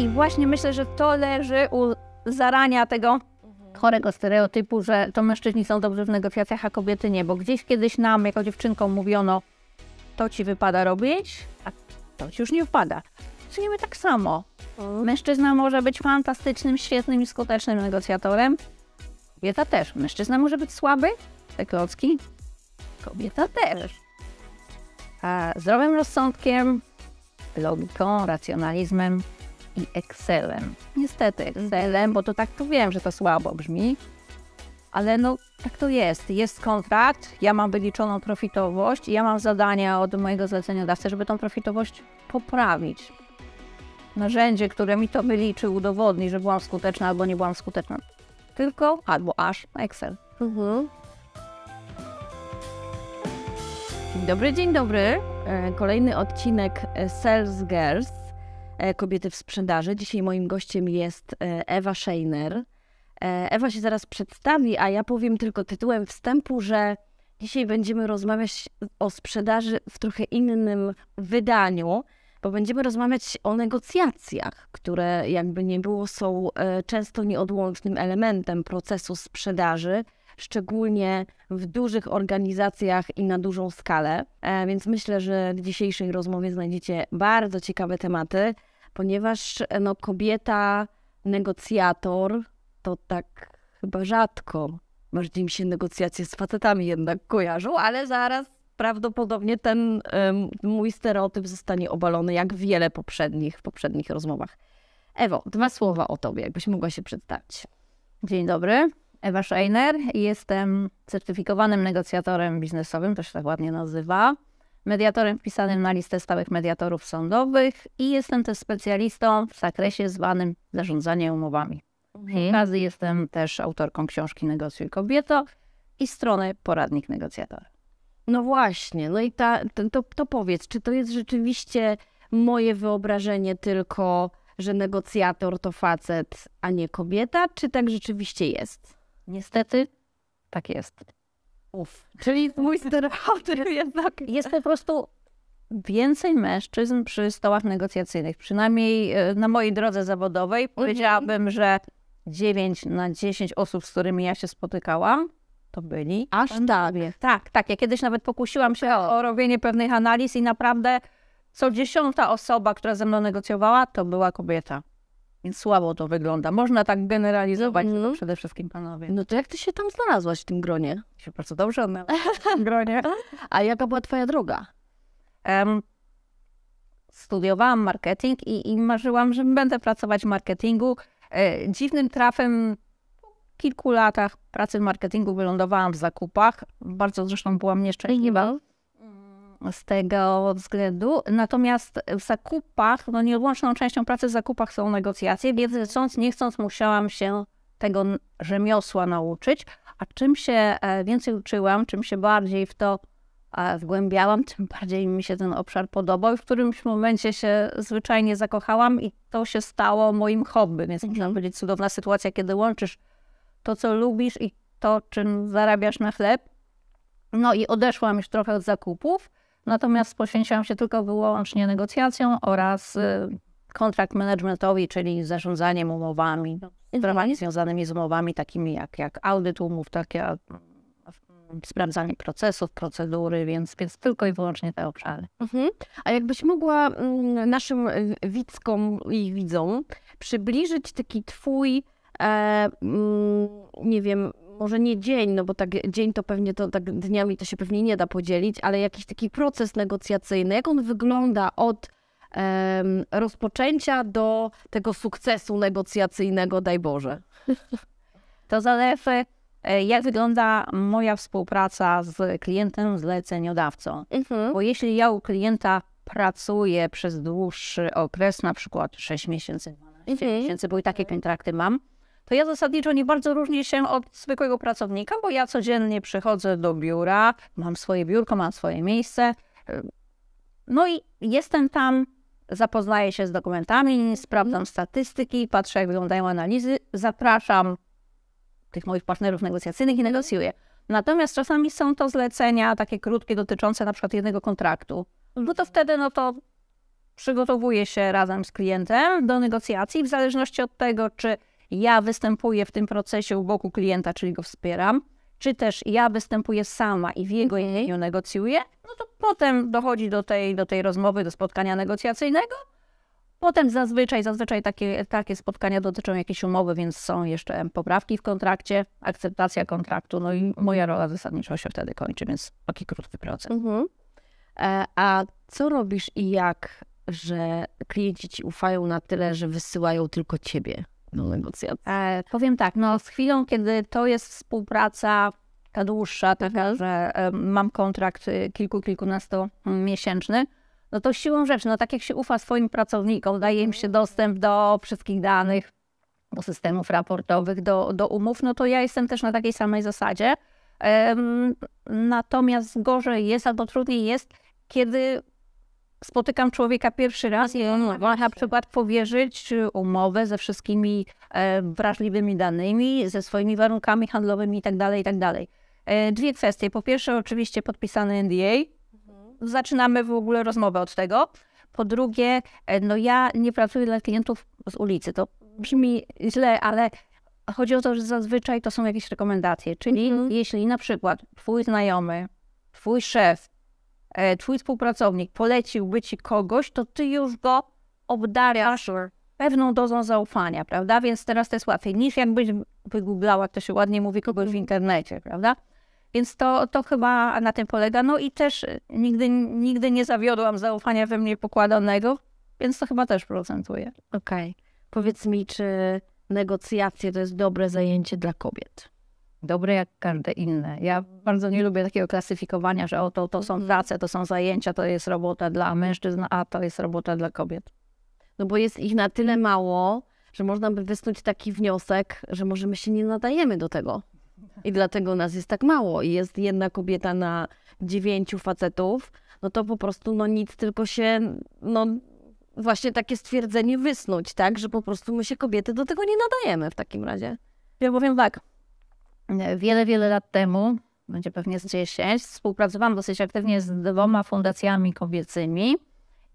I właśnie myślę, że to leży u zarania tego chorego stereotypu, że to mężczyźni są dobrzy w negocjacjach, a kobiety nie, bo gdzieś kiedyś nam, jako dziewczynkom mówiono, to ci wypada robić, a to ci już nie wypada. Czynimy tak samo. Mężczyzna może być fantastycznym, świetnym i skutecznym negocjatorem. Kobieta też. Mężczyzna może być słaby, te klocki. Kobieta też. A zdrowym rozsądkiem, logiką, racjonalizmem i Excelem. Niestety Excelem, bo to tak to wiem, że to słabo brzmi, ale no tak to jest. Jest kontrakt, ja mam wyliczoną profitowość i ja mam zadania od mojego zleceniodawcy, żeby tą profitowość poprawić. Narzędzie, które mi to wyliczy, udowodni, że byłam skuteczna albo nie byłam skuteczna. Tylko albo aż Excel. Mhm. Dzień dobry, dzień dobry. E, Kolejny odcinek Sales Girls, kobiety w sprzedaży. Dzisiaj moim gościem jest e, Ewa Scheiner. E, Ewa się zaraz przedstawi, a ja powiem tylko tytułem wstępu, że dzisiaj będziemy rozmawiać o sprzedaży w trochę innym wydaniu, bo będziemy rozmawiać o negocjacjach, które jakby nie było są e, często nieodłącznym elementem procesu sprzedaży szczególnie w dużych organizacjach i na dużą skalę. E, Więc myślę, że w dzisiejszej rozmowie znajdziecie bardzo ciekawe tematy, ponieważ no, kobieta, negocjator to tak chyba rzadko. Bardziej mi się negocjacje z facetami jednak kojarzą, ale zaraz prawdopodobnie ten mój stereotyp zostanie obalony, jak wiele poprzednich w poprzednich rozmowach. Ewo, dwa słowa o tobie, jakbyś mogła się przedstawić. Dzień dobry, Ewa Scheiner. Jestem certyfikowanym negocjatorem biznesowym, to się tak ładnie nazywa. Mediatorem wpisanym na listę stałych mediatorów sądowych i jestem też specjalistą w zakresie zwanym zarządzanie umowami. Przy okazji jestem też autorką książki Negocjuj kobieto i strony Poradnik Negocjatora. No właśnie, no i ta, to, to, to powiedz, czy to jest rzeczywiście moje wyobrażenie tylko, że negocjator to facet, a nie kobieta, czy tak rzeczywiście jest? Niestety tak jest. Uf, czyli mój stereotyp jednak... Jest po prostu więcej mężczyzn przy stołach negocjacyjnych. Przynajmniej e, na mojej drodze zawodowej powiedziałabym, że 9 na 10 osób, z którymi ja się spotykałam, to byli. Aż tak. Tak, tak. Ja kiedyś nawet pokusiłam się o robienie pewnych analiz i naprawdę co dziesiąta osoba, która ze mną negocjowała, to była kobieta. Więc słabo to wygląda. Można tak generalizować, to przede wszystkim panowie. No to jak ty się tam znalazłaś w tym gronie? się bardzo dobrze odnalazłam w tym gronie. A jaka była twoja droga? Em, studiowałam marketing i, i marzyłam, że będę pracować w marketingu. E, dziwnym trafem po kilku latach pracy w marketingu wylądowałam w zakupach. Bardzo zresztą byłam nieszczęśliwa z tego względu. Natomiast w zakupach, no nieodłączną częścią pracy w zakupach są negocjacje, więc chcąc, nie chcąc musiałam się tego rzemiosła nauczyć. A czym się e, więcej uczyłam, czym się bardziej w to e, wgłębiałam, tym bardziej mi się ten obszar podobał i w którymś momencie się zwyczajnie zakochałam i to się stało moim hobby. Więc można powiedzieć cudowna sytuacja, kiedy łączysz to, co lubisz i to, czym zarabiasz na chleb. No i odeszłam już trochę od zakupów, natomiast poświęciłam się tylko wyłącznie negocjacjom oraz y, kontrakt managementowi, czyli zarządzaniem umowami, no, sprawami związanymi z umowami takimi jak, jak audyt umów, takie mm, sprawdzanie procesów, procedury, więc, więc tylko i wyłącznie te obszary. Mhm. A jakbyś mogła mm, naszym y, widzkom i widzom przybliżyć taki twój, e, mm, nie wiem, może nie dzień, no bo tak dzień to pewnie to tak dniami to się pewnie nie da podzielić, ale jakiś taki proces negocjacyjny, jak on wygląda od em, rozpoczęcia do tego sukcesu negocjacyjnego, daj Boże. To zależy, e, jak wygląda moja współpraca z klientem, zleceniodawcą. Mhm. Bo jeśli ja u klienta pracuję przez dłuższy okres, na przykład 6 miesięcy, 12 Mhm. miesięcy, bo i takie kontrakty mam, to ja zasadniczo nie bardzo różnię się od zwykłego pracownika, bo ja codziennie przychodzę do biura, mam swoje biurko, mam swoje miejsce. No i jestem tam, zapoznaję się z dokumentami, sprawdzam statystyki, patrzę, jak wyglądają analizy, zapraszam tych moich partnerów negocjacyjnych i negocjuję. Natomiast czasami są to zlecenia takie krótkie, dotyczące na przykład jednego kontraktu. No to wtedy, no to przygotowuję się razem z klientem do negocjacji w zależności od tego, czy ja występuję w tym procesie u boku klienta, czyli go wspieram, czy też ja występuję sama i w jego Mhm. imieniu negocjuję, no to potem dochodzi do tej, do tej rozmowy, do spotkania negocjacyjnego. Potem zazwyczaj, zazwyczaj takie, takie spotkania dotyczą jakiejś umowy, więc są jeszcze poprawki w kontrakcie, akceptacja kontraktu, no i moja rola zasadniczo się wtedy kończy, więc taki krótki proces. Mhm. E, a co robisz i jak, że klienci ci ufają na tyle, że wysyłają tylko ciebie do negocjacji? E, powiem tak, no z chwilą, kiedy to jest współpraca ta dłuższa, taka, Mhm. że e, mam kontrakt y, kilku, kilkunastu mm, miesięczny, no to siłą rzeczy, no tak jak się ufa swoim pracownikom, daje im się dostęp do wszystkich danych, do systemów raportowych, do, do umów, no to ja jestem też na takiej samej zasadzie. Natomiast gorzej jest, albo trudniej jest, kiedy spotykam człowieka pierwszy raz i on ma na przykład powierzyć umowę ze wszystkimi e, wrażliwymi danymi, ze swoimi warunkami handlowymi itd. itd. E, Dwie kwestie. Po pierwsze, oczywiście podpisany NDA. Zaczynamy w ogóle rozmowę od tego. Po drugie, e, no ja nie pracuję dla klientów z ulicy. To brzmi źle, ale chodzi o to, że zazwyczaj to są jakieś rekomendacje. Czyli Mhm. jeśli na przykład twój znajomy, twój szef, twój współpracownik poleciłby ci kogoś, to ty już go obdariasz pewną dozą zaufania, prawda? Więc teraz to jest łatwiej niż jakbyś wygooglała, jak to się ładnie mówi, kogoś w internecie, prawda? Więc to, to chyba na tym polega. No i też e, nigdy, nigdy nie zawiodłam zaufania we mnie pokładanego, więc to chyba też procentuje. Okej. Powiedz mi, czy negocjacje to jest dobre zajęcie dla kobiet? Dobre jak każde inne. Ja bardzo nie lubię takiego klasyfikowania, że o, to, to są prace, to są zajęcia, to jest robota dla mężczyzn, a to jest robota dla kobiet. No bo jest ich na tyle mało, że można by wysnuć taki wniosek, że może my się nie nadajemy do tego. I dlatego nas jest tak mało. I jest jedna kobieta na dziewięciu facetów, no to po prostu no nic, tylko się, no właśnie takie stwierdzenie wysnuć, tak? Że po prostu my się kobiety do tego nie nadajemy w takim razie. Ja powiem tak, wiele, wiele lat temu, będzie pewnie z 10, współpracowałam dosyć aktywnie z dwoma fundacjami kobiecymi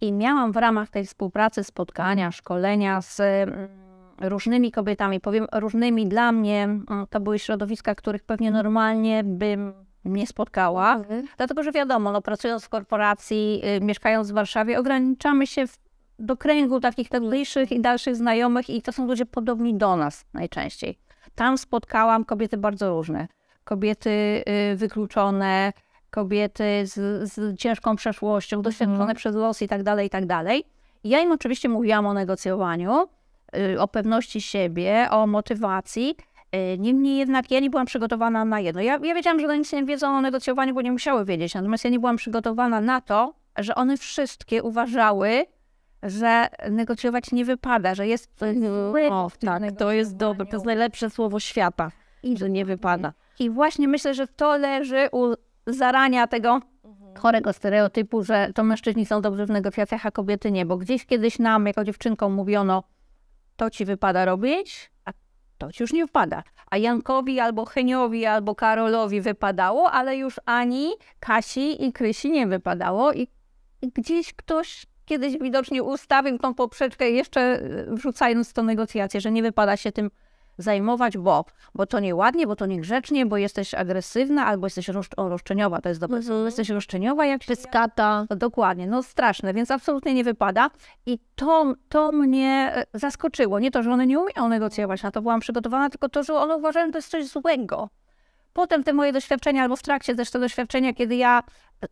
i miałam w ramach tej współpracy spotkania, szkolenia z mm, różnymi kobietami. Powiem różnymi dla mnie, mm, to były środowiska, których pewnie normalnie bym nie spotkała. Dlatego, że wiadomo, no, pracując w korporacji, y, mieszkając w Warszawie, ograniczamy się w, do kręgu takich najbliższych i dalszych znajomych i to są ludzie podobni do nas najczęściej. Tam spotkałam kobiety bardzo różne. Kobiety y, wykluczone, kobiety z, z ciężką przeszłością, doświadczone przez los i tak dalej, i tak dalej. Ja im oczywiście mówiłam o negocjowaniu, y, o pewności siebie, o motywacji, Y, Niemniej jednak ja nie byłam przygotowana na jedno. Ja, ja wiedziałam, że one nic nie wiedzą o negocjowaniu, bo nie musiały wiedzieć. Natomiast ja nie byłam przygotowana na to, że one wszystkie uważały, że negocjować nie wypada, że jest coś O, tak, to jest dobre, to jest najlepsze słowo świata, że nie wypada. I właśnie myślę, że to leży u zarania tego chorego stereotypu, że to mężczyźni są dobrzy w negocjacjach, a kobiety nie. Bo gdzieś kiedyś nam, jako dziewczynkom, mówiono, to ci wypada robić, a to ci już nie wypada. A Jankowi albo Heniowi albo Karolowi wypadało, ale już ani Kasi i Krysi nie wypadało. I, i gdzieś ktoś kiedyś widocznie ustawił tą poprzeczkę jeszcze y, wrzucając to negocjacje, że nie wypada się tym zajmować, bo, bo to nieładnie, bo to niegrzecznie, bo jesteś agresywna albo jesteś o, roszczeniowa, to jest dobre. Mhm. Jesteś roszczeniowa, jak się Pyskata. no dokładnie, no straszne, więc absolutnie nie wypada. I to, to mnie e, zaskoczyło. Nie to, że one nie umieją negocjować, na to byłam przygotowana, tylko to, że one uważają, że to jest coś złego. Potem te moje doświadczenia, albo w trakcie też te doświadczenia, kiedy ja e,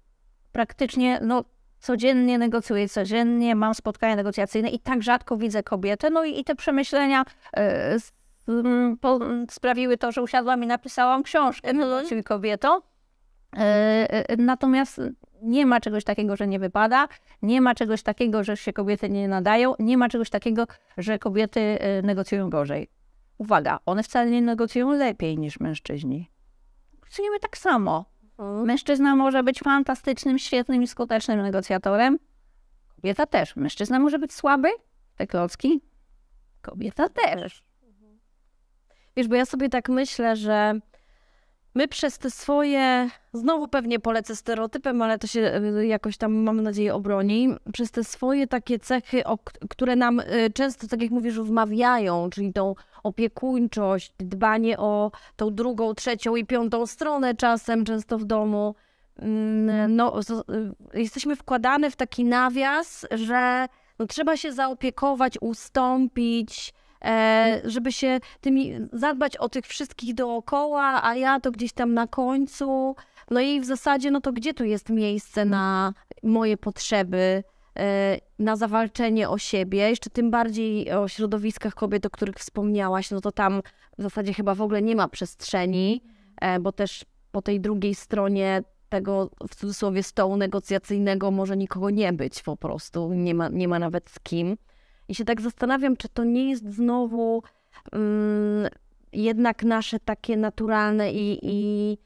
praktycznie, no codziennie negocjuję, codziennie mam spotkania negocjacyjne i tak rzadko widzę kobietę, no i, i te przemyślenia e, s- m, po, m, sprawiły to, że usiadłam i napisałam książkę Negocjuj kobieto. E, e, Natomiast nie ma czegoś takiego, że nie wypada, nie ma czegoś takiego, że się kobiety nie nadają, nie ma czegoś takiego, że kobiety e, negocjują gorzej. Uwaga, one wcale nie negocjują lepiej niż mężczyźni. Negocjujemy tak samo. Mężczyzna może być fantastycznym, świetnym i skutecznym negocjatorem. Kobieta też. Mężczyzna może być słaby, te klocki. Kobieta też. Wiesz, bo ja sobie tak myślę, że My przez te swoje, znowu pewnie polecę stereotypem, ale to się y, jakoś tam, mam nadzieję, obroni, przez te swoje takie cechy, które nam y, często, tak jak mówisz, wmawiają, czyli tą opiekuńczość, dbanie o tą drugą, trzecią i piątą stronę czasem, często w domu, mm, no, y, jesteśmy wkładane w taki nawias, że no, trzeba się zaopiekować, ustąpić, e, żeby się tymi, zadbać o tych wszystkich dookoła, a ja to gdzieś tam na końcu. No i w zasadzie, no to gdzie tu jest miejsce na moje potrzeby, e, na zawalczenie o siebie, jeszcze tym bardziej o środowiskach kobiet, o których wspomniałaś, no to tam w zasadzie chyba w ogóle nie ma przestrzeni, e, bo też po tej drugiej stronie tego w cudzysłowie stołu negocjacyjnego może nikogo nie być po prostu, nie ma, nie ma nawet z kim. I się tak zastanawiam, czy to nie jest znowu um, jednak nasze takie naturalne i, i,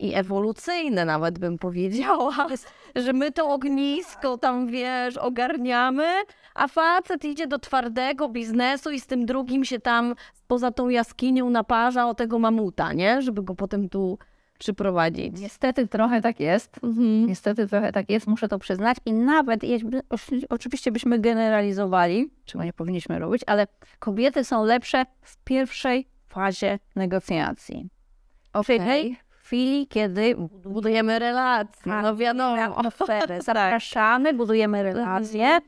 i ewolucyjne nawet bym powiedziała, że my to ognisko tam, wiesz, ogarniamy, a facet idzie do twardego biznesu i z tym drugim się tam poza tą jaskinią naparza o tego mamuta, nie? Żeby go potem tu przyprowadzić. Niestety trochę tak jest. Mhm. Niestety trochę tak jest, muszę to przyznać. I nawet jeśli, oczywiście byśmy generalizowali, czego nie powinniśmy robić, ale kobiety są lepsze w pierwszej fazie negocjacji. Okay. Czyli w chwili, kiedy budujemy relacje, no wiadomo, atmosferę. Zapraszamy, budujemy relacje. Mhm.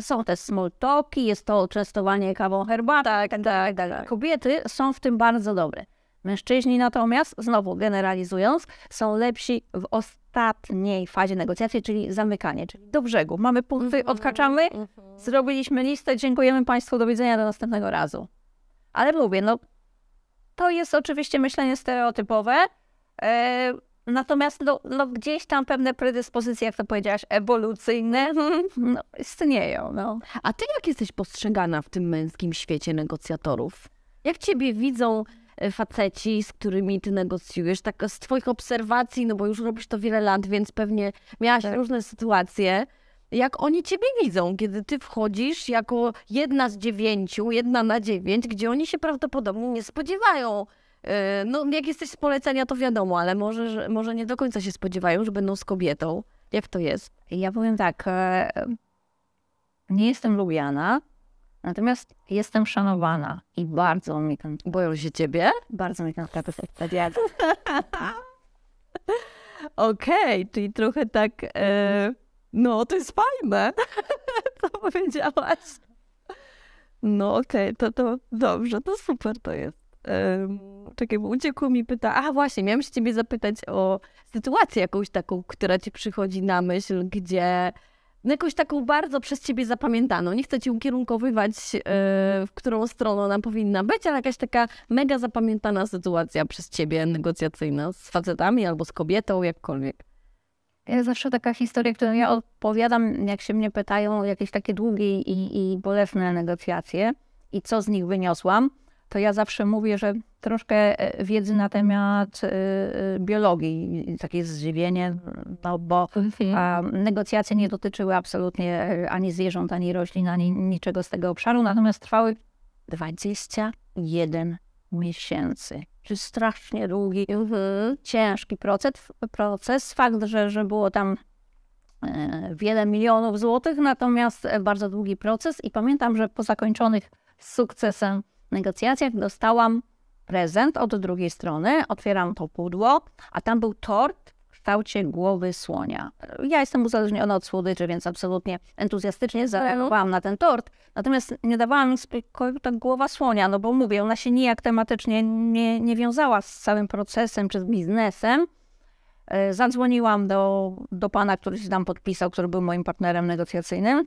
Są te small talki, jest to częstowanie kawą herbatą. Tak, tak, tak. Kobiety są w tym bardzo dobre. Mężczyźni natomiast, znowu generalizując, są lepsi w ostatniej fazie negocjacji, czyli zamykanie, czyli do brzegu. Mamy punkty, mhm, odkaczamy, mhm. zrobiliśmy listę, dziękujemy Państwu, do widzenia, do następnego razu. Ale mówię, no to jest oczywiście myślenie stereotypowe, e, natomiast no, no, gdzieś tam pewne predyspozycje, jak to powiedziałaś, ewolucyjne no, istnieją. No. A ty jak jesteś postrzegana w tym męskim świecie negocjatorów? Jak ciebie widzą faceci, z którymi ty negocjujesz, tak z twoich obserwacji, no bo już robisz to wiele lat, więc pewnie miałaś tak. różne sytuacje. Jak oni ciebie widzą, kiedy ty wchodzisz jako jedna z dziewięciu, jedna na dziewięć, gdzie oni się prawdopodobnie nie spodziewają. E, no, jak jesteś z polecenia, to wiadomo, ale może, może nie do końca się spodziewają, że będą z kobietą. Jak to jest? Ja powiem tak. E, nie jestem lubiana, Natomiast jestem szanowana i bardzo mi ten... Boją się ciebie? Bardzo mi ten status Okej, okay, czyli trochę tak... E, no, to jest fajne, co powiedziałaś. No okej, okay, to, to dobrze, to super to jest. Um, czekaj, bo uciekło mi pyta. A właśnie, miałam się ciebie zapytać o sytuację jakąś taką, która ci przychodzi na myśl, gdzie jakąś taką bardzo przez ciebie zapamiętaną. Nie chcę ci ukierunkowywać, yy, w którą stronę ona powinna być, ale jakaś taka mega zapamiętana sytuacja przez ciebie negocjacyjna z facetami albo z kobietą, jakkolwiek. Ja zawsze taka historia, którą ja opowiadam, jak się mnie pytają o jakieś takie długie i, i bolesne negocjacje i co z nich wyniosłam, to ja zawsze mówię, że troszkę e, wiedzy na temat e, e, biologii, takie zdziwienie, no bo mhm. negocjacje nie dotyczyły absolutnie ani zwierząt, ani roślin, ani niczego z tego obszaru, natomiast trwały 21 miesięcy. Czy strasznie długi, mhm. ciężki proces, proces. Fakt, że, że było tam wiele milionów złotych, natomiast bardzo długi proces i pamiętam, że po zakończonych sukcesem negocjacjach dostałam prezent od drugiej strony, otwieram to pudło, a tam był tort w kształcie głowy słonia. Ja jestem uzależniona od słodyczy, więc absolutnie entuzjastycznie zareagowałam na ten tort, natomiast nie dawałam mi spokoju ta głowa słonia, no bo mówię, ona się nijak tematycznie nie, nie wiązała z całym procesem czy z biznesem. E, zadzwoniłam do, do pana, który się tam podpisał, który był moim partnerem negocjacyjnym.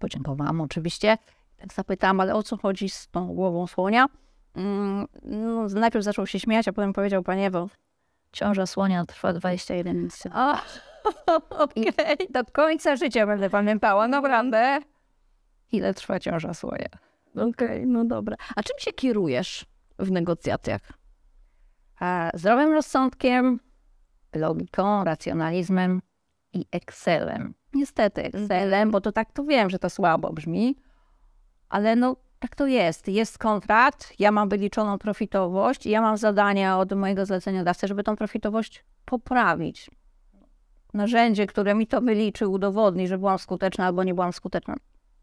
Podziękowałam oczywiście tak zapytałam, ale o co chodzi z tą głową słonia? Mm, no, najpierw zaczął się śmiać, a potem powiedział, panie Ewo, ciąża słonia trwa 21 miesięcy. Okej, okay. do końca życia będę pamiętała, naprawdę. Ile trwa ciąża słonia? Okej, okay, no dobra. A czym się kierujesz w negocjacjach? A, zdrowym rozsądkiem, logiką, racjonalizmem i Excelem. Niestety Excelem, bo to tak to wiem, że to słabo brzmi, ale no tak to jest. Jest kontrakt, ja mam wyliczoną profitowość, ja mam zadania od mojego zleceniodawcy, żeby tą profitowość poprawić. Narzędzie, które mi to wyliczy, udowodni, że byłam skuteczna albo nie byłam skuteczna.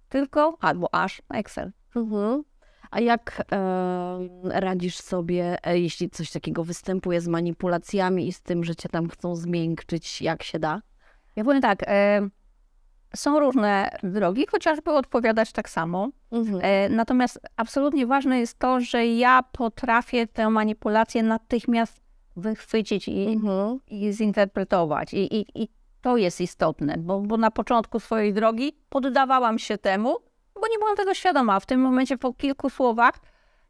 Tylko albo aż Excel. Mhm. A jak e, radzisz sobie, e, jeśli coś takiego występuje z manipulacjami i z tym, że cię tam chcą zmiękczyć, jak się da? Ja powiem tak, e, są różne drogi, chociażby odpowiadać tak samo. Mhm. E, natomiast absolutnie ważne jest to, że ja potrafię tę manipulację natychmiast wychwycić i, Mhm. i zinterpretować. I, i, I to jest istotne, bo, bo na początku swojej drogi poddawałam się temu, bo nie byłam tego świadoma. W tym momencie po kilku słowach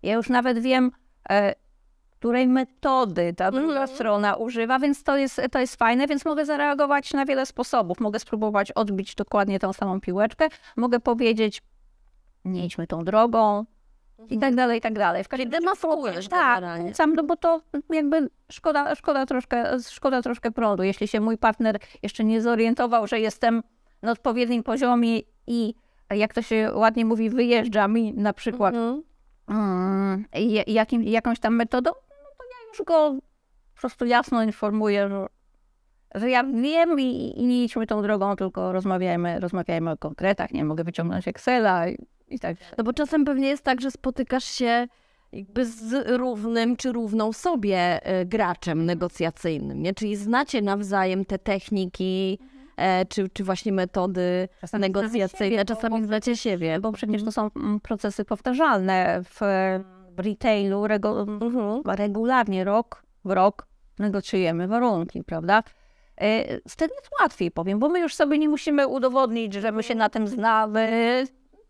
ja już nawet wiem, e, której metody ta druga Mhm. strona używa, więc to jest, to jest fajne, więc mogę zareagować na wiele sposobów. Mogę spróbować odbić dokładnie tą samą piłeczkę, mogę powiedzieć, nie idźmy tą drogą i tak dalej, i tak dalej. W każdym razie Demasujesz tak, sam, no bo to jakby szkoda, szkoda, troszkę, szkoda troszkę prądu. Jeśli się mój partner jeszcze nie zorientował, że jestem na odpowiednim poziomie i jak to się ładnie mówi, wyjeżdża mi na przykład Mhm. mm, ja- jakim, jakąś tam metodą, już go po prostu jasno informuję, że, że ja wiem i, i nie idźmy tą drogą, tylko rozmawiajmy, rozmawiajmy o konkretach, nie mogę wyciągnąć Excela i, i tak dalej. No bo czasem pewnie jest tak, że spotykasz się jakby z równym czy równą sobie e, graczem negocjacyjnym, nie? Czyli znacie nawzajem te techniki, e, czy, czy właśnie metody Czasami negocjacyjne, siebie, czasami bo- znacie siebie. bo przecież to są mm, procesy powtarzalne w, w retailu rego, Mhm. regularnie, rok w rok negocjujemy warunki, prawda? E, Wtedy jest łatwiej, powiem, bo my już sobie nie musimy udowodnić, że my się na tym znamy,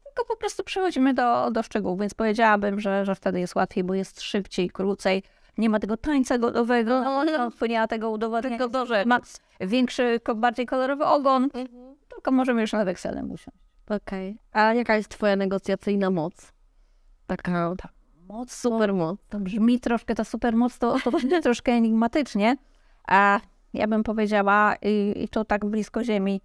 tylko po prostu przechodzimy do, do szczegółów, więc powiedziałabym, że, że wtedy jest łatwiej, bo jest szybciej, krócej, nie ma tego tańca godowego, no, nie ma tego udowodnienia, ma większy, bardziej kolorowy ogon, tylko możemy już nad Excelem usiąść. Okej. A jaka jest twoja negocjacyjna moc? Taka Moc, super moc. to brzmi troszkę, ta supermoc to, to brzmi troszkę enigmatycznie, a ja bym powiedziała, i, i to tak blisko ziemi,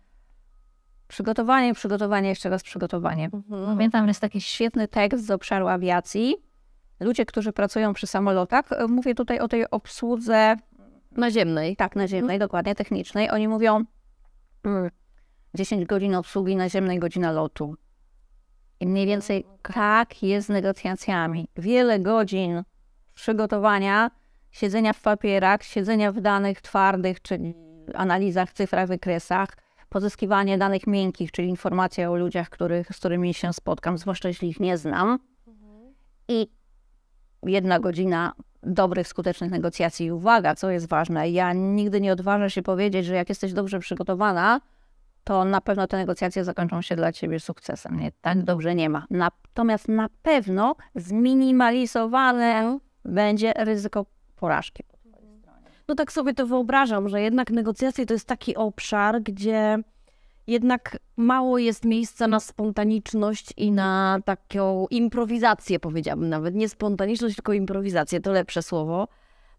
przygotowanie, przygotowanie, jeszcze raz przygotowanie. Mhm. Pamiętam, jest taki świetny tekst z obszaru awiacji. Ludzie, którzy pracują przy samolotach, e, mówię tutaj o tej obsłudze, Naziemnej. tak, naziemnej, dokładnie, technicznej. Oni mówią mm, 10 godzin obsługi naziemnej, godzina lotu. Mniej więcej tak jest z negocjacjami. Wiele godzin przygotowania, siedzenia w papierach, siedzenia w danych twardych, czyli analizach, cyfrach, wykresach, pozyskiwanie danych miękkich, czyli informacje o ludziach, których, z którymi się spotkam, zwłaszcza jeśli ich nie znam. I jedna godzina dobrych, skutecznych negocjacji. I uwaga, co jest ważne, ja nigdy nie odważę się powiedzieć, że jak jesteś dobrze przygotowana, to na pewno te negocjacje zakończą się dla ciebie sukcesem. Nie, tak dobrze nie ma. Natomiast na pewno zminimalizowane będzie ryzyko porażki. No tak sobie to wyobrażam, że jednak negocjacje to jest taki obszar, gdzie jednak mało jest miejsca na spontaniczność i na taką improwizację, powiedziałabym nawet. Nie spontaniczność, tylko improwizację, to lepsze słowo.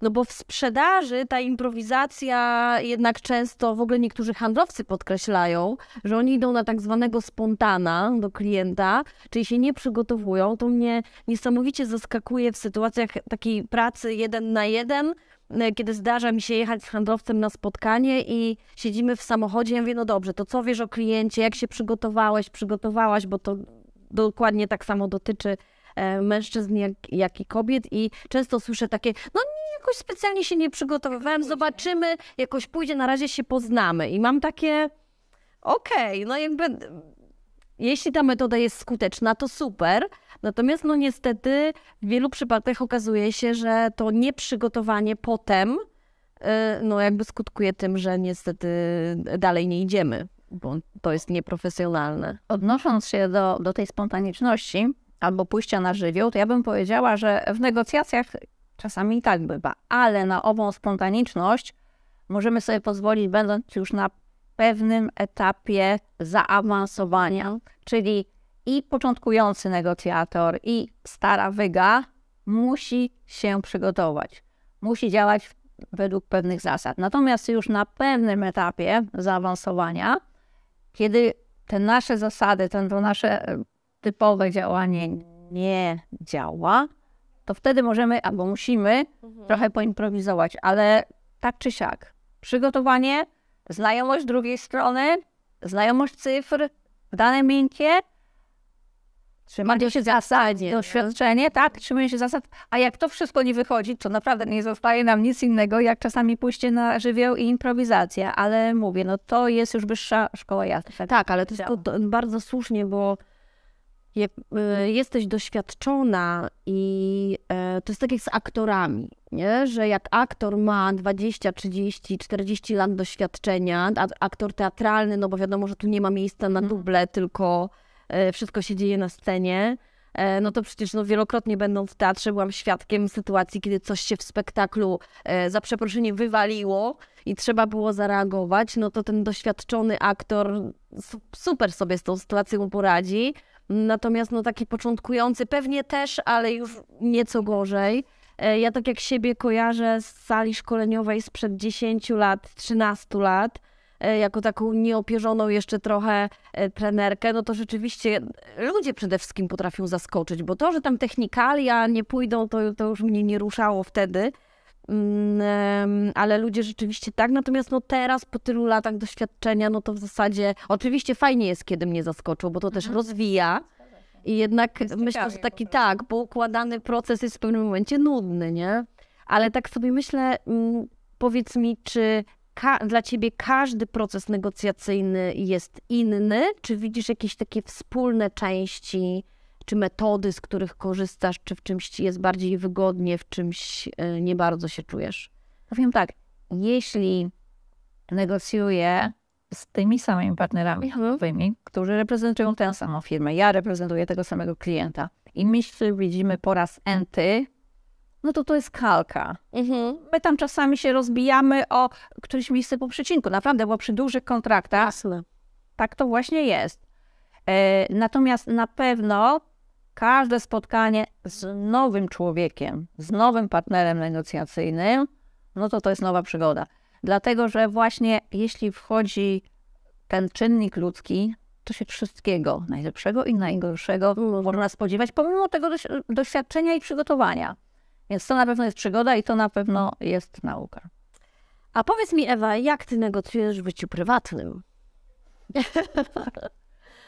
No bo w sprzedaży ta improwizacja jednak często, w ogóle niektórzy handlowcy podkreślają, że oni idą na tak zwanego spontana do klienta, czyli się nie przygotowują. To mnie niesamowicie zaskakuje w sytuacjach takiej pracy jeden na jeden, e, kiedy zdarza mi się jechać z handlowcem na spotkanie i siedzimy w samochodzie, ja mówię, no dobrze, to co wiesz o kliencie, jak się przygotowałeś, przygotowałaś, bo to dokładnie tak samo dotyczy e, mężczyzn, jak, jak i kobiet. I często słyszę takie, no jakoś specjalnie się nie przygotowywałem, zobaczymy, jakoś pójdzie, na razie się poznamy i mam takie, okej, no jakby jeśli ta metoda jest skuteczna, to super. Natomiast no niestety w wielu przypadkach okazuje się, że to nieprzygotowanie potem y, no jakby skutkuje tym, że niestety dalej nie idziemy, bo to jest nieprofesjonalne. Odnosząc się do, do tej spontaniczności albo pójścia na żywioł, to ja bym powiedziała, że w negocjacjach czasami i tak bywa, ale na ową spontaniczność możemy sobie pozwolić, będąc już na pewnym etapie zaawansowania, czyli i początkujący negocjator, i stara wyga musi się przygotować, musi działać według pewnych zasad. Natomiast już na pewnym etapie zaawansowania, kiedy te nasze zasady, to nasze e, typowe działanie nie działa, to wtedy możemy albo musimy trochę poimprowizować, ale tak czy siak. Przygotowanie, znajomość drugiej strony, znajomość cyfr, dane miękkie, trzymanie się zasad, doświadczenie, tak, trzymanie się zasad, a jak to wszystko nie wychodzi, to naprawdę nie zostaje nam nic innego, jak czasami pójście na żywioł i improwizacja, ale mówię, no to jest już wyższa szkoła jazdy. Tak, ale to jest to, to bardzo słusznie, bo je, y, jesteś doświadczona i e, to jest tak jak z aktorami, nie? że jak aktor ma 20, 30, 40 lat doświadczenia, a aktor teatralny, no bo wiadomo, że tu nie ma miejsca na duble, tylko e, wszystko się dzieje na scenie, e, no to przecież no, wielokrotnie będąc w teatrze byłam świadkiem sytuacji, kiedy coś się w spektaklu e, za przeproszeniem wywaliło i trzeba było zareagować, no to ten doświadczony aktor su- super sobie z tą sytuacją poradzi. Natomiast no taki początkujący pewnie też, ale już nieco gorzej. E, Ja tak jak siebie kojarzę z sali szkoleniowej sprzed 10 lat, 13 lat, e, jako taką nieopierzoną jeszcze trochę e, trenerkę, no to rzeczywiście ludzie przede wszystkim potrafią zaskoczyć, bo to, że tam technikalia nie pójdą, to, to już mnie nie ruszało wtedy. Mm, ale ludzie rzeczywiście tak, natomiast no teraz po tylu latach doświadczenia, no to w zasadzie oczywiście fajnie jest, kiedy mnie zaskoczą, bo to też rozwija. I jednak Jest myślę, że taki tak, poukładany proces jest w pewnym momencie nudny, nie? Ale tak sobie myślę, mm, powiedz mi, czy dla ciebie każdy proces negocjacyjny jest inny, czy widzisz jakieś takie wspólne części, czy metody, z których korzystasz, czy w czymś ci jest bardziej wygodnie, w czymś y, nie bardzo się czujesz? Powiem tak, jeśli negocjuję z tymi samymi partnerami handlowymi, którzy reprezentują tę samą firmę, ja reprezentuję tego samego klienta i my się widzimy po raz enty, no to to jest kalka. Mhm. My tam czasami się rozbijamy o któreś miejsce po przecinku, naprawdę, bo przy dużych kontraktach Jasne. tak to właśnie jest. E, natomiast na pewno każde spotkanie z nowym człowiekiem, z nowym partnerem negocjacyjnym, no to to jest nowa przygoda. Dlatego, że właśnie jeśli wchodzi ten czynnik ludzki, to się wszystkiego, najlepszego i najgorszego, można spodziewać, pomimo tego doś- doświadczenia i przygotowania. Więc to na pewno jest przygoda i to na pewno jest nauka. A powiedz mi, Ewa, jak ty negocjujesz w życiu prywatnym?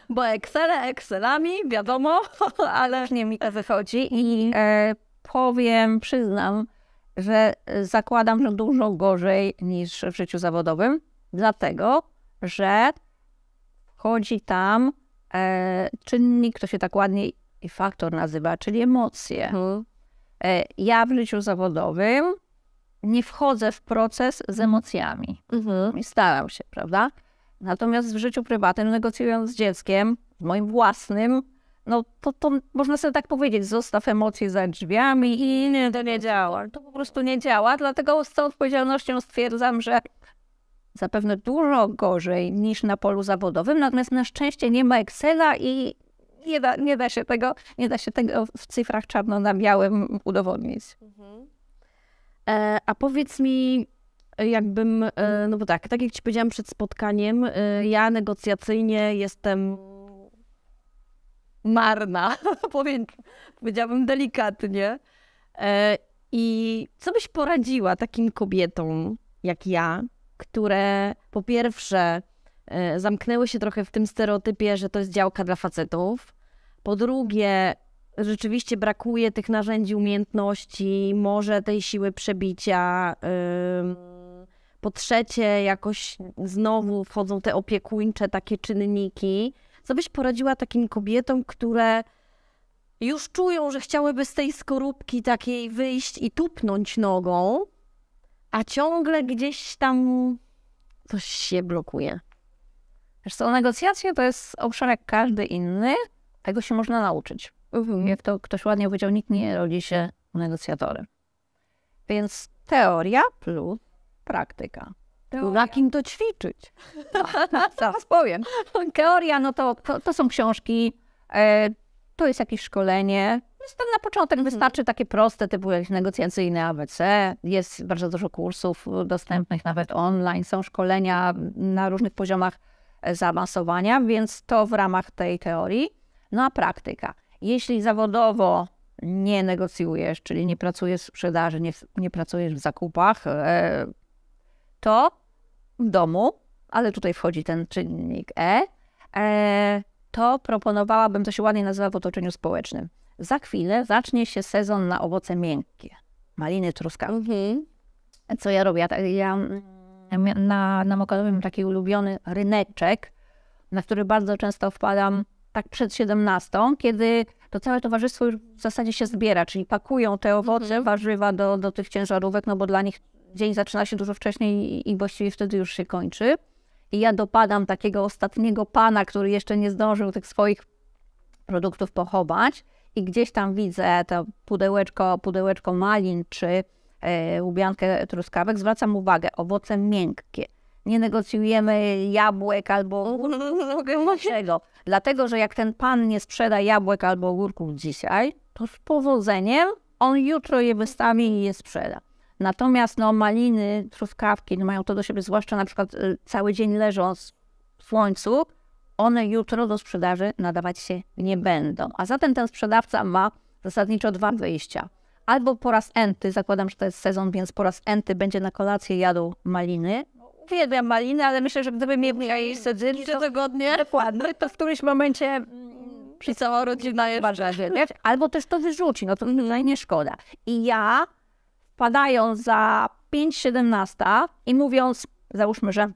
Bo Excele Excelami, wiadomo, ale Różnie mi to wychodzi i e, powiem, przyznam, że zakładam, że dużo gorzej niż w życiu zawodowym, dlatego, że wchodzi tam e, czynnik, to się tak ładnie i faktor nazywa, czyli emocje. Mhm. E, ja w życiu zawodowym nie wchodzę w proces z emocjami. Mhm. I staram się, prawda? Natomiast w życiu prywatnym, negocjując z dzieckiem, moim własnym, no to, to można sobie tak powiedzieć, zostaw emocje za drzwiami i nie, to nie działa. To po prostu nie działa, dlatego z całą odpowiedzialnością stwierdzam, że zapewne dużo gorzej niż na polu zawodowym, natomiast na szczęście nie ma Excela i nie da, nie da się tego, nie da się tego w cyfrach czarno na białym udowodnić. E, a powiedz mi, jakbym, e, no bo tak, tak jak ci powiedziałam przed spotkaniem, e, ja negocjacyjnie jestem marna, powiem, powiedziałabym delikatnie. E, I co byś poradziła takim kobietom jak ja, które po pierwsze zamknęły się trochę w tym stereotypie, że to jest działka dla facetów, po drugie rzeczywiście brakuje tych narzędzi, umiejętności, może tej siły przebicia. ym, Po trzecie, jakoś znowu wchodzą te opiekuńcze takie czynniki. Co byś poradziła takim kobietom, które już czują, że chciałyby z tej skorupki takiej wyjść i tupnąć nogą, a ciągle gdzieś tam coś się blokuje? Wiesz co, negocjacje to jest obszar jak każdy inny, tego się można nauczyć. Jak to ktoś ładnie powiedział, nikt nie rodzi się negocjatorem. Więc teoria plus praktyka. Na kim to ćwiczyć? Zaraz powiem. Teoria, no to, to, to są książki, e, to jest jakieś szkolenie. To na początek wystarczy takie proste, typu jakieś negocjacyjne ABC. Jest bardzo dużo kursów dostępnych nawet online. Są szkolenia na różnych poziomach e, zaawansowania, więc to w ramach tej teorii. No a praktyka. Jeśli zawodowo nie negocjujesz, czyli nie pracujesz w sprzedaży, nie, nie pracujesz w zakupach, e, to w domu, ale tutaj wchodzi ten czynnik E, e, to proponowałabym, to się ładnie nazywa w otoczeniu społecznym. Za chwilę zacznie się sezon na owoce miękkie, maliny, truskawki. Mhm. Co ja robię? Ja, tak- ja mm, na, na Mokotowym mam taki ulubiony ryneczek, na który bardzo często wpadam tak przed 17, kiedy to całe towarzystwo już w zasadzie się zbiera, czyli pakują te owoce, Mhm. warzywa do, do tych ciężarówek, no bo dla nich dzień zaczyna się dużo wcześniej i, właściwie wtedy już się kończy. I ja dopadam takiego ostatniego pana, który jeszcze nie zdążył tych swoich produktów pochować i gdzieś tam widzę to pudełeczko, pudełeczko malin czy e, łubiankę truskawek, zwracam uwagę, owoce miękkie. Nie negocjujemy jabłek albo ogórczego. Dlatego, że jak ten pan nie sprzeda jabłek albo ogórków dzisiaj, to z powodzeniem on jutro je wystawi i je sprzeda. Natomiast no, maliny, truskawki no, mają to do siebie, zwłaszcza na przykład y, cały dzień leżąc w słońcu, one jutro do sprzedaży nadawać się nie będą. A zatem ten sprzedawca ma zasadniczo dwa wyjścia. Albo po raz enty, zakładam, że to jest sezon, więc po raz enty będzie na kolację jadł maliny. Uwielbiam maliny, ale myślę, że gdyby mnie mieli sadzili, to tygodnie dokładnie, to w którymś momencie mm, i cała rodzina jest. Albo też to wyrzuci, no to tutaj nie szkoda. I ja wpadając za 5,17 i mówiąc, załóżmy, że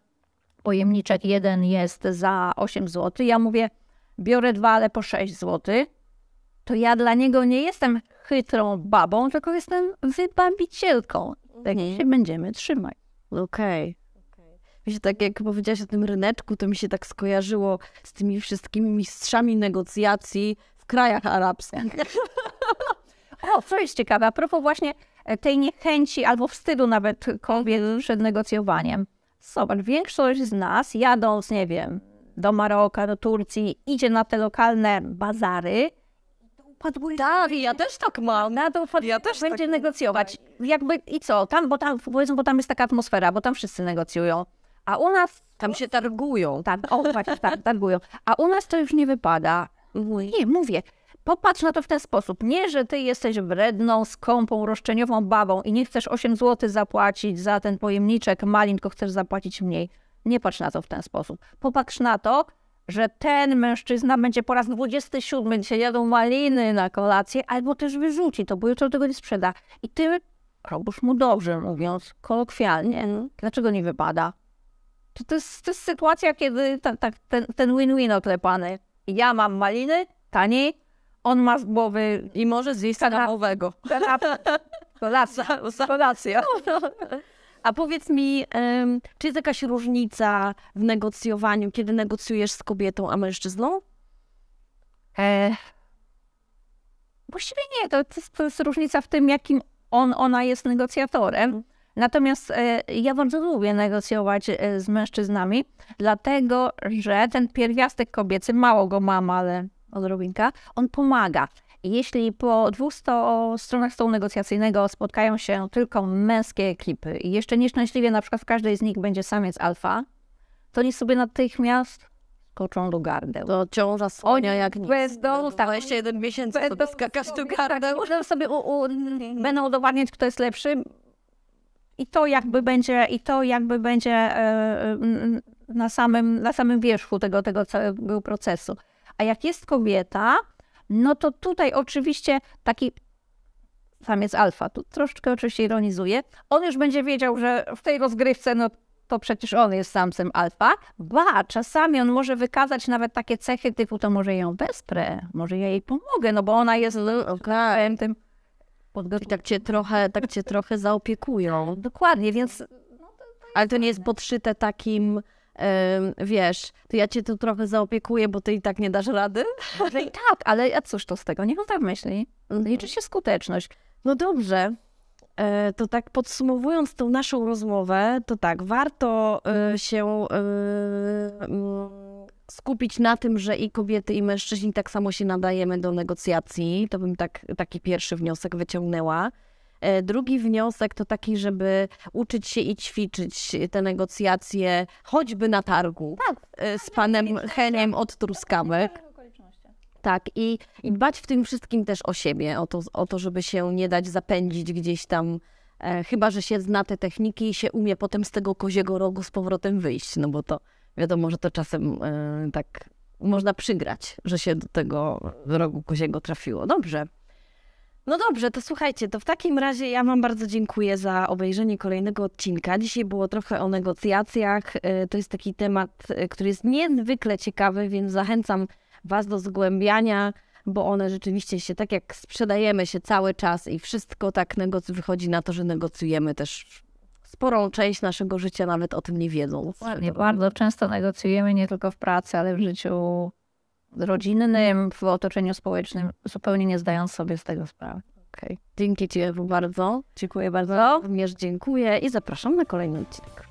pojemniczek jeden jest za 8 zł, ja mówię, biorę dwa, ale po 6 zł, to ja dla niego nie jestem chytrą babą, tylko jestem wybawicielką. Tak się będziemy trzymać. Okej. Wiecie, tak jak powiedziałaś o tym ryneczku, to mi się tak skojarzyło z tymi wszystkimi mistrzami negocjacji w krajach arabskich. O, co jest ciekawe, a propos właśnie tej niechęci albo wstydu nawet kobiet przed negocjowaniem. Zobacz, większość z nas jadąc, nie wiem, do Maroka, do Turcji, idzie na te lokalne bazary. Upadły Tak, ja też tak mam. na to Ja też tak będzie mam. negocjować. Jakby i co? Tam, bo tam, powiedzmy, bo tam jest taka atmosfera, bo tam wszyscy negocjują. A u nas Tam się targują. tak, o właśnie, tak, targują. A u nas to już nie wypada. Nie, mówię. Popatrz na to w ten sposób. Nie, że ty jesteś wredną, skąpą, roszczeniową babą i nie chcesz 8 zł zapłacić za ten pojemniczek malin, tylko chcesz zapłacić mniej. Nie patrz na to w ten sposób. Popatrz na to, że ten mężczyzna będzie po raz 27 dzisiaj jadą maliny na kolację, albo też wyrzuci to, bo jutro tego nie sprzeda. I ty robisz mu dobrze, mówiąc kolokwialnie. Dlaczego nie wypada? To, to, jest, to jest sytuacja, kiedy ta, ta, ten, ten win-win oklepany. Ja mam maliny taniej, on ma z głowy I może zjeść kanapowego. kolacja. Kolacja. A powiedz mi, czy jest jakaś różnica w negocjowaniu, kiedy negocjujesz z kobietą, a mężczyzną? E, właściwie nie, to, to, jest, to jest różnica w tym, jakim on, ona jest negocjatorem. Natomiast e, ja bardzo lubię negocjować e, z mężczyznami, dlatego że ten pierwiastek kobiecy, mało go mam, ale odrobinka, on pomaga. Jeśli po dwóch sto, stronach stołu negocjacyjnego spotkają się tylko męskie ekipy i jeszcze nieszczęśliwie na przykład w każdej z nich będzie samiec alfa, to oni sobie natychmiast skoczą do gardeł. To ciąża Oni słonia jak nic. będą, tak, 21 miesięcy będą sobie skakasz tu gardeł. Będą sobie u, u, będą udowadniać, kto jest lepszy. I to jakby będzie, i to jakby będzie e, e, na samym, na samym wierzchu tego, tego całego procesu. A jak jest kobieta, no to tutaj oczywiście taki samiec alfa, tu troszeczkę oczywiście ironizuje, on już będzie wiedział, że w tej rozgrywce, no to przecież on jest samcem alfa. Ba, czasami on może wykazać nawet takie cechy typu, to może ją wesprę, może ja jej pomogę, no bo ona jest Okej. tym I podgotowaniem. tak cię trochę, tak cię trochę zaopiekują. Dokładnie, więc Ale to nie jest podszyte takim, wiesz, to ja cię tu trochę zaopiekuję, bo ty i tak nie dasz rady. może i tak, ale a cóż to z tego? Niech on tak myśli. Liczy się skuteczność. No dobrze. E, To tak podsumowując tą naszą rozmowę, to tak, warto e, się e, skupić na tym, że i kobiety, i mężczyźni tak samo się nadajemy do negocjacji. To bym tak, taki pierwszy wniosek wyciągnęła. E, Drugi wniosek to taki, żeby uczyć się i ćwiczyć te negocjacje, choćby na targu Tak. e, z panem Heniem od Truskawek. Tak, i, i dbać w tym wszystkim też o siebie, o to, o to żeby się nie dać zapędzić gdzieś tam, e, chyba że się zna te techniki i się umie potem z tego koziego rogu z powrotem wyjść, no bo to wiadomo, że to czasem e, tak można przygrać, że się do tego rogu koziego trafiło. Dobrze. No dobrze, to słuchajcie, to w takim razie ja Wam bardzo dziękuję za obejrzenie kolejnego odcinka. Dzisiaj było trochę o negocjacjach. E, To jest taki temat, e, który jest niezwykle ciekawy, więc zachęcam Was do zgłębiania, bo one rzeczywiście się, tak jak sprzedajemy się cały czas i wszystko tak negoc- wychodzi na to, że negocjujemy też sporą część naszego życia, nawet o tym nie wiedząc. Ładnie, bardzo często negocjujemy nie tylko w pracy, ale w życiu rodzinnym, w otoczeniu społecznym, zupełnie nie zdając sobie z tego sprawy. Okej. Dzięki Ci Ewu bardzo. Dziękuję bardzo. Również dziękuję i zapraszam na kolejny odcinek.